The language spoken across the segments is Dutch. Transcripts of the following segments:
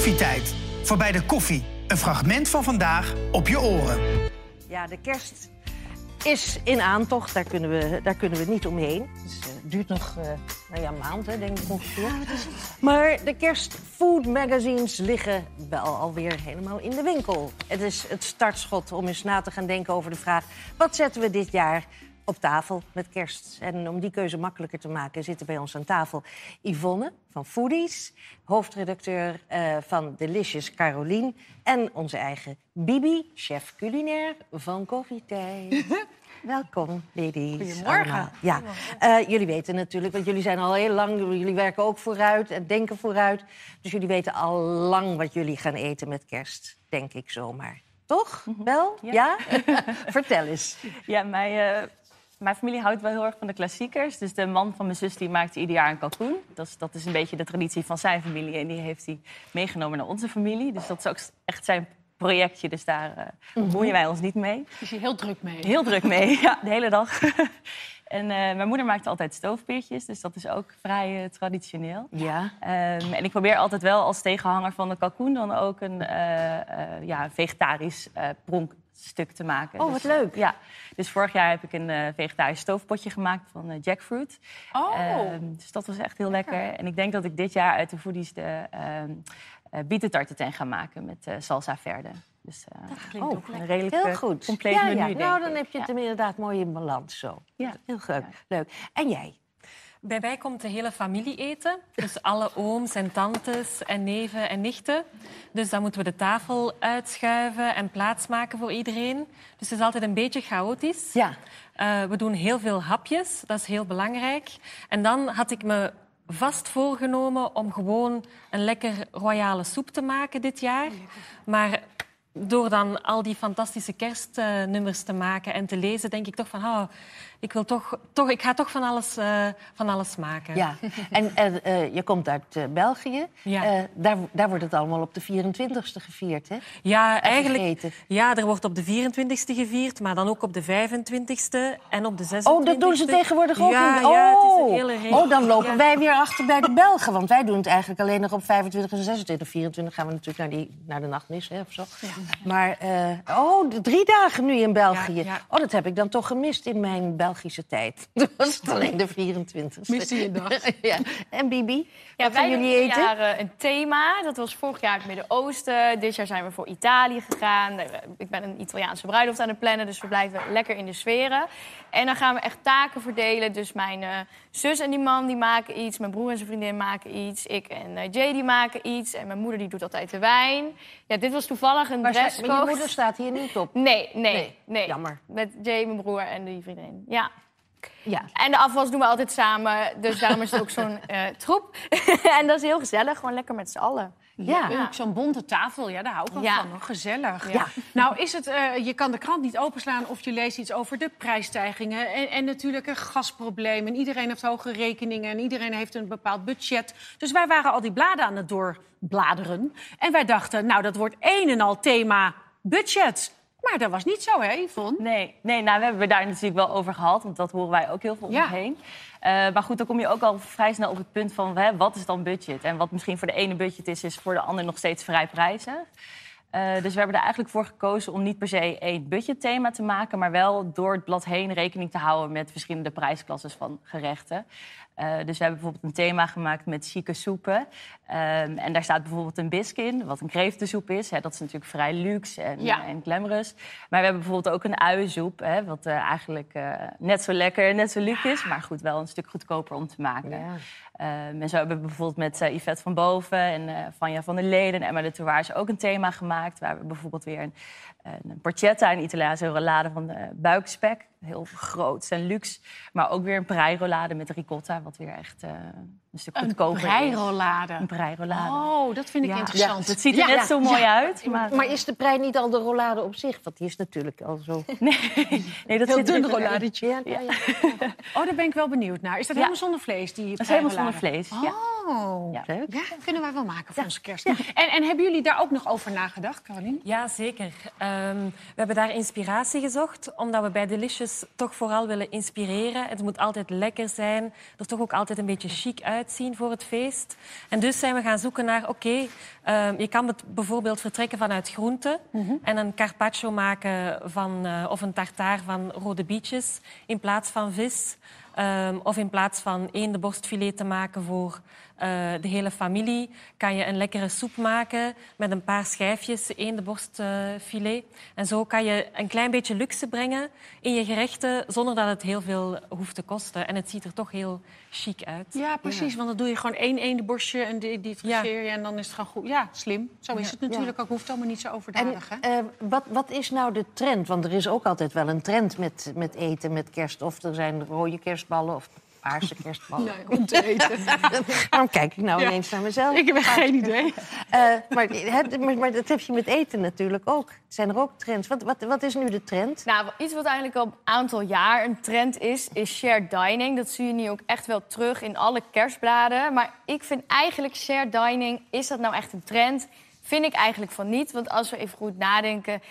Koffietijd. Voorbij de koffie. Een fragment van vandaag op je oren. Ja, de kerst is in aantocht. Daar kunnen we, daar kunnen we niet omheen. Dus, eh, Het duurt nog uh, nou ja, een maand, hè, denk ik ongeveer. Maar de kerstfood magazines liggen wel alweer helemaal in de winkel. Het is het startschot om eens na te gaan denken over de vraag... wat zetten we dit jaar op tafel met kerst. En om die keuze makkelijker te maken zitten bij ons aan tafel Yvonne van Foodies, hoofdredacteur uh, van Delicious Carolien en onze eigen Bibi, chef culinair van Koffietijd. Welkom, ladies. Goedemorgen. allemaal. Ja. Uh, jullie weten natuurlijk, want jullie zijn al heel lang... jullie werken ook vooruit en denken vooruit. Dus jullie weten al lang wat jullie gaan eten met kerst, denk ik zomaar. Toch? Wel? Ja? Vertel eens. Ja, mijn, uh, mijn familie houdt wel heel erg van de klassiekers. Dus de man van mijn zus die maakt ieder jaar een kalkoen. Dat is, dat is een beetje de traditie van zijn familie. En die heeft hij meegenomen naar onze familie. Dus dat is ook echt zijn projectje. Dus daar uh, bemoeien wij ons niet mee. Is je heel druk mee? Heel druk mee, ja, de hele dag. En uh, mijn moeder maakt altijd stoofpeertjes, dus dat is ook vrij uh, traditioneel. Ja. Um, en ik probeer altijd wel als tegenhanger van de kalkoen dan ook een uh, ja, vegetarisch pronkstuk te maken. Oh, wat dus, leuk. Ja. Dus vorig jaar heb ik een vegetarisch stoofpotje gemaakt van jackfruit. Oh. Um, dus dat was echt heel lekker. En ik denk dat ik dit jaar uit de foodies de bietentarteten ga maken met salsa verde. Dus uh, dat klinkt oh, ook een redelijk Heel goed. compleet ja, menu, ja. denk Nou, dan heb je het Ja. inderdaad mooi in balans zo. Ja. Heel leuk. leuk. En jij? Bij mij komt de hele familie eten. Dus alle ooms en tantes en neven en nichten. Dus dan moeten we de tafel uitschuiven en plaatsmaken voor iedereen. Dus het is altijd een beetje chaotisch. Ja. Uh, we doen heel veel hapjes, dat is heel belangrijk. En dan had ik me vast voorgenomen om gewoon een lekker royale soep te maken dit jaar. Maar door dan al die fantastische kerstnummers te maken en te lezen, denk ik toch van, oh, ik, wil toch, toch, ik ga toch van alles, uh, van alles maken. Ja, en uh, je komt uit uh, België. Ja. daar, daar wordt het allemaal op de 24e gevierd, hè? Ja, eigenlijk. Gegeten. Ja, er wordt op de 24e gevierd, maar dan ook op de 25e en op de 26e. Oh, dat doen ze tegenwoordig ook? Ja, in... oh. ja, het is een hele regel. oh, dan lopen Ja. wij weer achter bij de Belgen. Want wij doen het eigenlijk alleen nog op 25 en 26. 24 gaan we natuurlijk naar, die, naar de nachtmis, hè, of zo. Maar, uh, oh, de drie dagen nu in België. Ja, ja. Oh, dat heb ik dan toch gemist in mijn Belgische tijd. Dat was het alleen de 24 Miste je een dag. ja. En Bibi, Ja, wat wij gaan jullie eten? jaar eh, een thema. Dat was vorig jaar het Midden-Oosten. Dit jaar zijn we voor Italië gegaan. Eh, Ik ben een Italiaanse bruiloft aan het plannen, dus we blijven lekker in de sferen. En dan gaan we echt taken verdelen. Dus mijn eh, zus en die man die maken iets. Mijn broer en zijn vriendin maken iets. Ik en eh, Jay die maken iets. En mijn moeder die doet altijd de wijn. Ja, dit was toevallig een Maar je moeder staat hier niet op. Nee, nee, Nee, nee, jammer. Met Jay, mijn broer en die vriendin. Ja. Ja. En de afwas doen we altijd samen. Dus daarom is het ook zo'n eh, troep. en dat is heel gezellig. Gewoon lekker met z'n allen. Ja. Ja. Ook zo'n bonte tafel, ja, daar hou ik wel Ja. van. Gezellig. Ja. Nou, is het, eh, je kan de krant niet openslaan of je leest iets over de prijsstijgingen. En, en natuurlijk een gasprobleem. En iedereen heeft hoge rekeningen en iedereen heeft een bepaald budget. Dus wij waren al die bladen aan het doorbladeren. En wij dachten, nou, dat wordt een en al thema budget. Maar dat was niet zo, hè, Yvonne? Nee, nee nou, we hebben het daar natuurlijk wel over gehad. Want dat horen wij ook heel veel om Ja. heen. Eh, maar goed, dan kom je ook al vrij snel op het punt van... Hè, wat is dan budget? En wat misschien voor de ene budget is... is voor de ander nog steeds vrij prijzig. Eh, dus we hebben er eigenlijk voor gekozen om niet per se één budgetthema te maken... maar wel door het blad heen rekening te houden... met verschillende prijsklasses van gerechten. Eh, dus we hebben bijvoorbeeld een thema gemaakt met chique soepen. Ehm, en daar staat bijvoorbeeld een bisque in, wat een kreeftensoep is. Hè, dat is natuurlijk vrij luxe en, Ja. en glamorous. Maar we hebben bijvoorbeeld ook een uiensoep... Hè, wat eh, eigenlijk eh, net zo lekker en net zo luxe is... maar goed, wel een stuk goedkoper om te maken. Ja. Ehm, en zo hebben we bijvoorbeeld met eh, Yvette van Boven en eh Vanja van der Leden en Emma de Touwaars ook een thema gemaakt. Waar we bijvoorbeeld weer een, een porchetta, een Italiaanse rollade van de buikspek. Heel groot en luxe. Maar ook weer een prei-rollade met ricotta, wat weer echt eh, een stuk Een goedkoper. Een prei-rollade. Oh, dat vind ik Ja. interessant. Het ziet er Ja, net zo mooi uit. Maar, Maar is de prei niet al de rollade op zich? Want die is natuurlijk al zo... nee, nee, dat Heel zit dun rolladetje. Ja, ja, ja. Oh, daar ben ik wel benieuwd naar. Is dat Ja. helemaal zonder vlees? Die Dat is helemaal zonder vlees. Ja. Oh, Ja. Leuk. Ja, kunnen wij wel maken voor onze kerst. En, en hebben jullie daar ook nog over nagedacht, Caroline? Ja, zeker. Ehm, we hebben daar inspiratie gezocht, omdat we bij Delicious toch vooral willen inspireren. Het moet altijd lekker zijn, er toch ook altijd een beetje chic uitzien voor het feest. En dus zijn we gaan zoeken naar, oké, ehm, je kan bijvoorbeeld vertrekken vanuit groenten en een carpaccio maken van, eh, of een tartaar van rode bietjes in plaats van vis. Ehm, of in plaats van eendenborstfilet te maken voor eh, de hele familie, kan je een lekkere soep maken met een paar schijfjes eendenborstfilet. en zo kan je een klein beetje luxe brengen in je gerechten zonder dat het heel veel hoeft te kosten. En het ziet er toch heel chic uit. Ja, precies. Want dan doe je gewoon één eendenborstje en die, die traceer je en dan is het gewoon goed. Ja, slim. Zo is het natuurlijk ook. Hoeft allemaal niet zo En overdadig, hè? eh, wat, wat is nou de trend? Want er is ook altijd wel een trend met, met eten, met kerst. Of er zijn rode kerstballen of paarse kerstballen. om te eten. Waarom kijk ik nou Ja. ineens naar mezelf? Ik heb echt geen idee. Eh, maar, het- maar, maar dat heb je met eten natuurlijk ook. Zijn er ook trends? Wat, wat, wat is nu de trend? Nou, iets wat eigenlijk al een aantal jaar een trend is, is shared dining. Dat zie je nu ook echt wel terug in alle kerstbladen. Maar ik vind eigenlijk shared dining, is dat nou echt een trend? Vind ik eigenlijk van niet. Want als we even goed nadenken,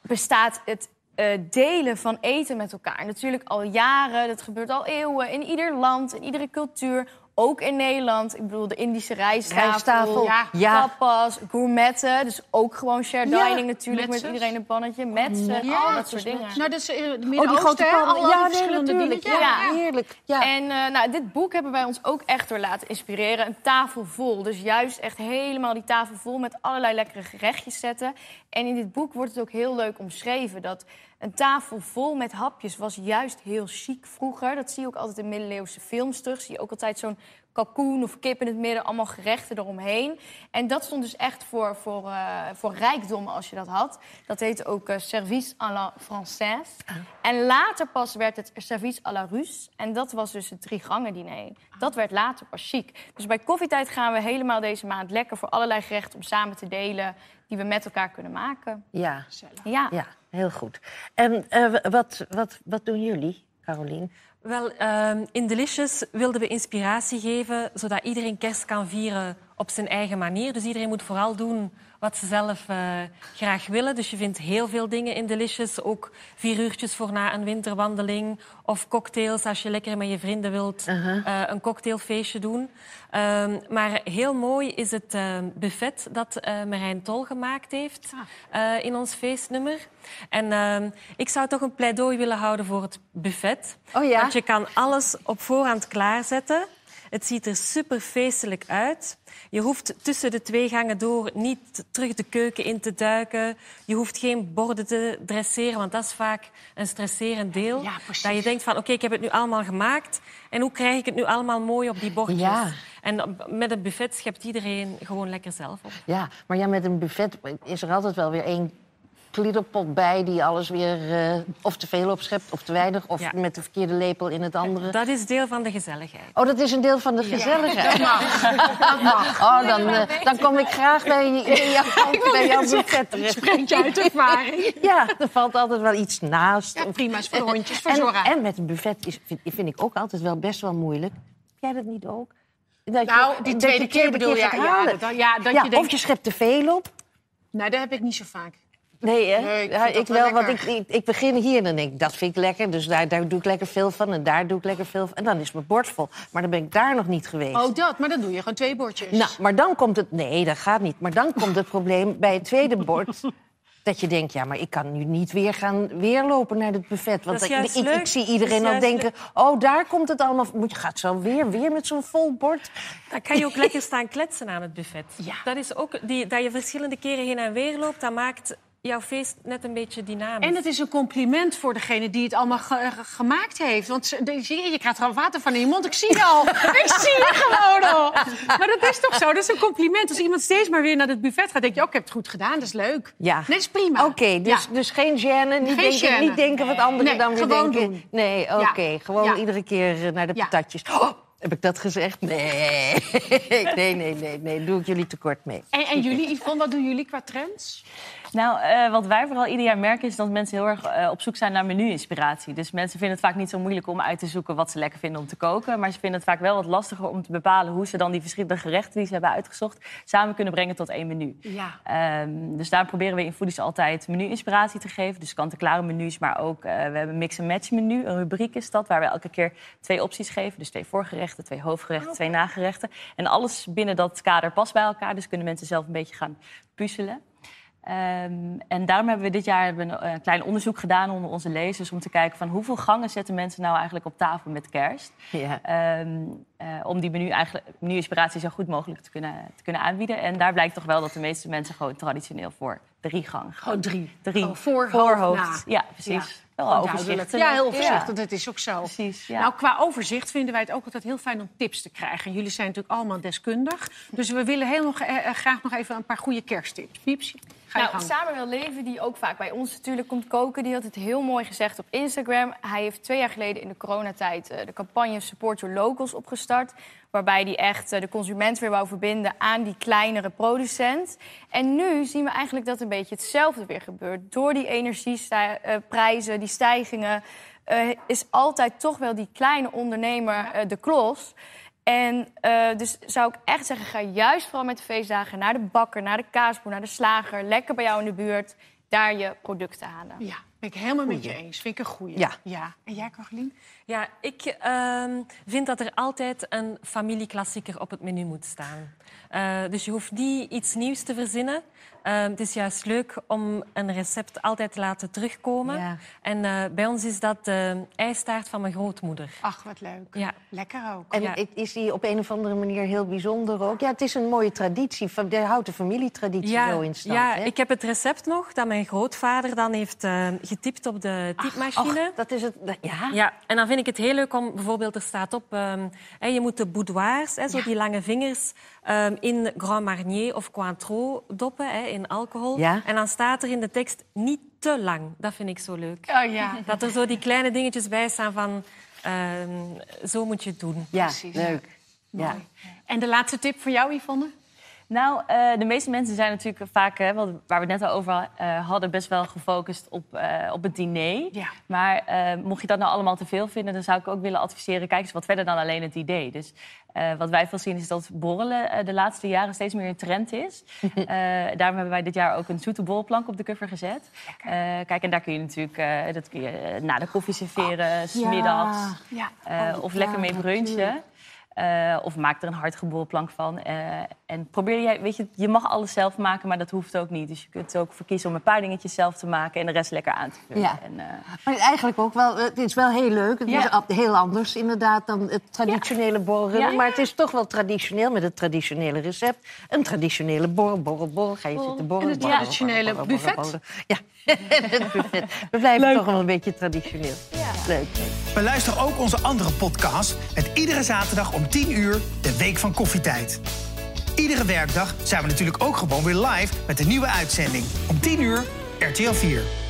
bestaat het eh, delen van eten met elkaar. Natuurlijk al jaren, dat gebeurt al eeuwen in ieder land, in iedere cultuur. Ook in Nederland. Ik bedoel, de Indische rijsttafel, Rijsttafel, ja. ja. tapas, gourmetten. Dus ook gewoon shared Ja, dining natuurlijk, met iedereen een pannetje. Metsen, Ja, al dat soort dingen. Nou, dat is eh, het Oh, die grote pannen. Ja, nee, verschillende natuurlijk. dingen. Ja, Ja. heerlijk. Ja. En eh, nou, dit boek hebben wij ons ook echt door laten inspireren. Een tafel vol. Dus juist echt helemaal die tafel vol met allerlei lekkere gerechtjes zetten. En in dit boek wordt het ook heel leuk omschreven dat een tafel vol met hapjes was juist heel chic vroeger. Dat zie je ook altijd in middeleeuwse films terug. Zie je ook altijd zo'n kalkoen of kip in het midden, allemaal gerechten eromheen. En dat stond dus echt voor, voor, eh, voor rijkdom als je dat had. Dat heette ook eh, service à la française. En later pas werd het service à la russe. En dat was dus het drie gangen diner. Dat werd later pas chic. Dus bij koffietijd gaan we helemaal deze maand lekker voor allerlei gerechten om samen te delen die we met elkaar kunnen maken. ja, Ja. ja, heel goed. En eh, wat, wat, wat doen jullie, Carolien? Wel, ehm, in Delicious wilden we inspiratie geven, zodat iedereen kerst kan vieren op zijn eigen manier. Dus iedereen moet vooral doen wat ze zelf eh, graag willen. Dus je vindt heel veel dingen in Delicious. Ook vier uurtjes voor na een winterwandeling. Of cocktails als je lekker met je vrienden wilt eh, een cocktailfeestje doen. Ehm, maar heel mooi is het eh, buffet dat Marijn Tol gemaakt heeft eh, in ons feestnummer. En ehm, ik zou toch een pleidooi willen houden voor het buffet. Oh ja? Want je kan alles op voorhand klaarzetten. Het ziet er super feestelijk uit. Je hoeft tussen de twee gangen door niet terug de keuken in te duiken. Je hoeft geen borden te dresseren, want dat is vaak een stresserend deel. Ja, dat je denkt van, oké, ik heb het nu allemaal gemaakt. En hoe krijg ik het nu allemaal mooi op die bordjes? Ja. En met een buffet schept iedereen gewoon lekker zelf op. Ja, maar ja, met een buffet is er altijd wel weer één klierenpot bij... die alles weer eh, of te veel opschept of te weinig... of Ja. met de verkeerde lepel in het andere. Dat is deel van de gezelligheid. Oh, dat is een deel van de gezelligheid. Dat mag. Oh, dan, eh, dan kom ik graag bij, je- bij jou, bij jouw buffet terecht. Spreekt je uit ervaring. Ja, er valt altijd wel iets naast. Ja, Of- prima, is voor de hondjes, voor en, en met een buffet is, vind, vind ik ook altijd wel best wel moeilijk. Heb jij dat niet ook? Dat je- Nou, die dat tweede keer bedoel je, ja, dat- ja, dat Ja, je denkt- Of je schept te veel op. Nee, dat heb ik niet zo vaak. Nee, hè? Nee, ik ja, ik wel wel, want ik, ik, ik begin hier en dan denk ik, dat vind ik lekker. Dus daar, daar doe ik lekker veel van en daar doe ik lekker veel van. En dan is mijn bord vol. Maar dan ben ik daar nog niet geweest. Oh, dat. Maar dan doe je gewoon twee bordjes. Nou, maar dan komt het... Nee, dat gaat niet. Maar dan komt het probleem bij het tweede bord... dat je denkt, ja, maar ik kan nu niet weer gaan weer lopen naar het buffet. Want Dat ik, ik, zie iedereen al denken... oh, daar komt het allemaal... Moet je gaat zo weer, weer met zo'n vol bord. Dan kan je ook lekker staan kletsen aan het buffet. Ja. Dat is ook die, dat je verschillende keren heen en weer loopt, dat maakt jouw feest net een beetje dynamisch. En het is een compliment voor degene die het allemaal ge- ge- gemaakt heeft. Want je, je krijgt gewoon water van in je mond. Ik zie je al. ik zie je gewoon al. Maar dat is toch zo? Dat is een compliment. Als iemand steeds maar weer naar het buffet gaat, denk je... Oh, ik heb het goed gedaan, dat is leuk. Ja. Nee, dat is prima. Oké, dus, Ja. dus geen gêne. Niet, Geen denken, gêne. niet denken wat anderen Nee, dan weer denken. doen. Nee, oké. Gewoon Ja. iedere keer eh, naar de patatjes. Oh, heb ik dat gezegd? Nee. nee, nee, nee, nee. Doe ik jullie tekort mee. En, en jullie, Yvonne, wat doen jullie qua trends? Nou, eh, wat wij vooral ieder jaar merken is dat mensen heel erg eh, op zoek zijn naar menu-inspiratie. Dus mensen vinden het vaak niet zo moeilijk om uit te zoeken wat ze lekker vinden om te koken. Maar ze vinden het vaak wel wat lastiger om te bepalen hoe ze dan die verschillende gerechten die ze hebben uitgezocht samen kunnen brengen tot één menu. Ja. Ehm, dus daar proberen we in Foodies altijd menu-inspiratie te geven. Dus kant-en-klare menus, maar ook eh, we hebben een mix-and-match menu. Een rubriek is dat, waar we elke keer twee opties geven. Dus twee voorgerechten, twee hoofdgerechten, twee nagerechten. En alles binnen dat kader past bij elkaar. Dus kunnen mensen zelf een beetje gaan puzzelen. Ehm, en daarom hebben we dit jaar hebben we een, een klein onderzoek gedaan onder onze lezers... om te kijken van hoeveel gangen zetten mensen nou eigenlijk op tafel met kerst. Ja. Ehm, eh, om die menu eigenlijk, menu-inspiratie zo goed mogelijk te kunnen, te kunnen aanbieden. En daar blijkt toch wel dat de meeste mensen gewoon traditioneel voor drie gang. Gewoon drie. Drie. Gewoon voor, Voorhoofd. hoofd, na. Ja, precies. Wel Gewoon overzichtelijk. duidelijk. Ja, heel overzichtelijk. Dat is ook zo. Precies, ja. Nou, qua overzicht vinden wij het ook altijd heel fijn om tips te krijgen. En jullie zijn natuurlijk allemaal deskundig. Dus we willen heel nog, eh, eh, graag nog even een paar goede kersttips. Pieps, ga je Nou, gang. Samen wil leven, die ook vaak bij ons natuurlijk komt koken, die had het heel mooi gezegd op Instagram. Hij heeft twee jaar geleden in de coronatijd eh, de campagne Support Your Locals opgestart. Waarbij hij echt eh, de consument weer wou verbinden aan die kleinere producent. En nu zien we eigenlijk dat een beetje hetzelfde weer gebeurt. Door die energieprijzen, die stijgingen, eh, is altijd toch wel die kleine ondernemer eh, de klos. En eh, dus zou ik echt zeggen, ga juist vooral met de feestdagen naar de bakker, naar de kaasboer, naar de slager. Lekker bij jou in de buurt, daar je producten halen. Ja, ben ik helemaal met je eens. Vind ik een goeie. Ja. ja. En jij, Carolien? Ja, ik ehm, vind dat er altijd een familieklassieker op het menu moet staan. Eh, dus je hoeft niet iets nieuws te verzinnen. Eh, het is juist leuk om een recept altijd te laten terugkomen. Ja. En eh, bij ons is dat de ijstaart van mijn grootmoeder. Ach, wat leuk. Ja. Lekker ook. En Ja. is die op een of andere manier heel bijzonder ook? Ja, het is een mooie traditie. van- De houdt de familietraditie zo in stand. ja hè? ik heb het recept nog dat mijn grootvader dan heeft eh, getypt op de typemachine. Och, dat is het. dat- Ja. Ja, en dan vind ik het heel leuk om bijvoorbeeld, er staat op, ehm, hè, je moet de boudoirs, hè, zo die lange vingers, ehm, in Grand Marnier of Cointreau doppen, hè, in alcohol. Ja. En dan staat er in de tekst niet te lang. Dat vind ik zo leuk. Oh ja. Dat er zo die kleine dingetjes bij staan van, ehm, zo moet je het doen. Ja, Precies. leuk. Ja. En de laatste tip voor jou, Yvonne? Nou, eh, de meeste mensen zijn natuurlijk vaak, hè, waar we het net al over eh, hadden, best wel gefocust op, eh, op het diner. Ja. Maar mocht je dat nou allemaal te veel vinden, dan zou ik ook willen adviseren: kijk eens wat verder dan alleen het idee. Dus wat wij veel zien is dat borrelen de laatste jaren steeds meer een trend is. Daarom hebben wij dit jaar ook een zoete borrelplank op de cover gezet. Kijk, en daar kun je natuurlijk dat kun je, na de koffie serveren, smiddags. Ja. Eh, of lekker mee brunchen. Eh, of maak er een hardgeboren plank van. Eh, en probeer jij, weet je, je mag alles zelf maken, maar dat hoeft ook niet. Dus je kunt ook voor kiezen om een paar dingetjes zelf te maken en de rest lekker aan te vullen. Ja. En, eh, Maar eigenlijk ook wel, het is wel heel leuk. Het Ja. heel anders inderdaad dan het traditionele. Ja. Maar het is toch wel traditioneel met het traditionele recept. Een traditionele borrel, borrel, borrel. Ga je zitten borrelen. het borrel, traditionele borrel, borrel, buffet? Ja, het buffet. We blijven toch wel een beetje traditioneel. Leuk. Beluister ook onze andere podcast met iedere zaterdag om 10 uur de Week van Koffietijd. Iedere werkdag zijn we natuurlijk ook gewoon weer live met een nieuwe uitzending. Om 10 uur RTL 4.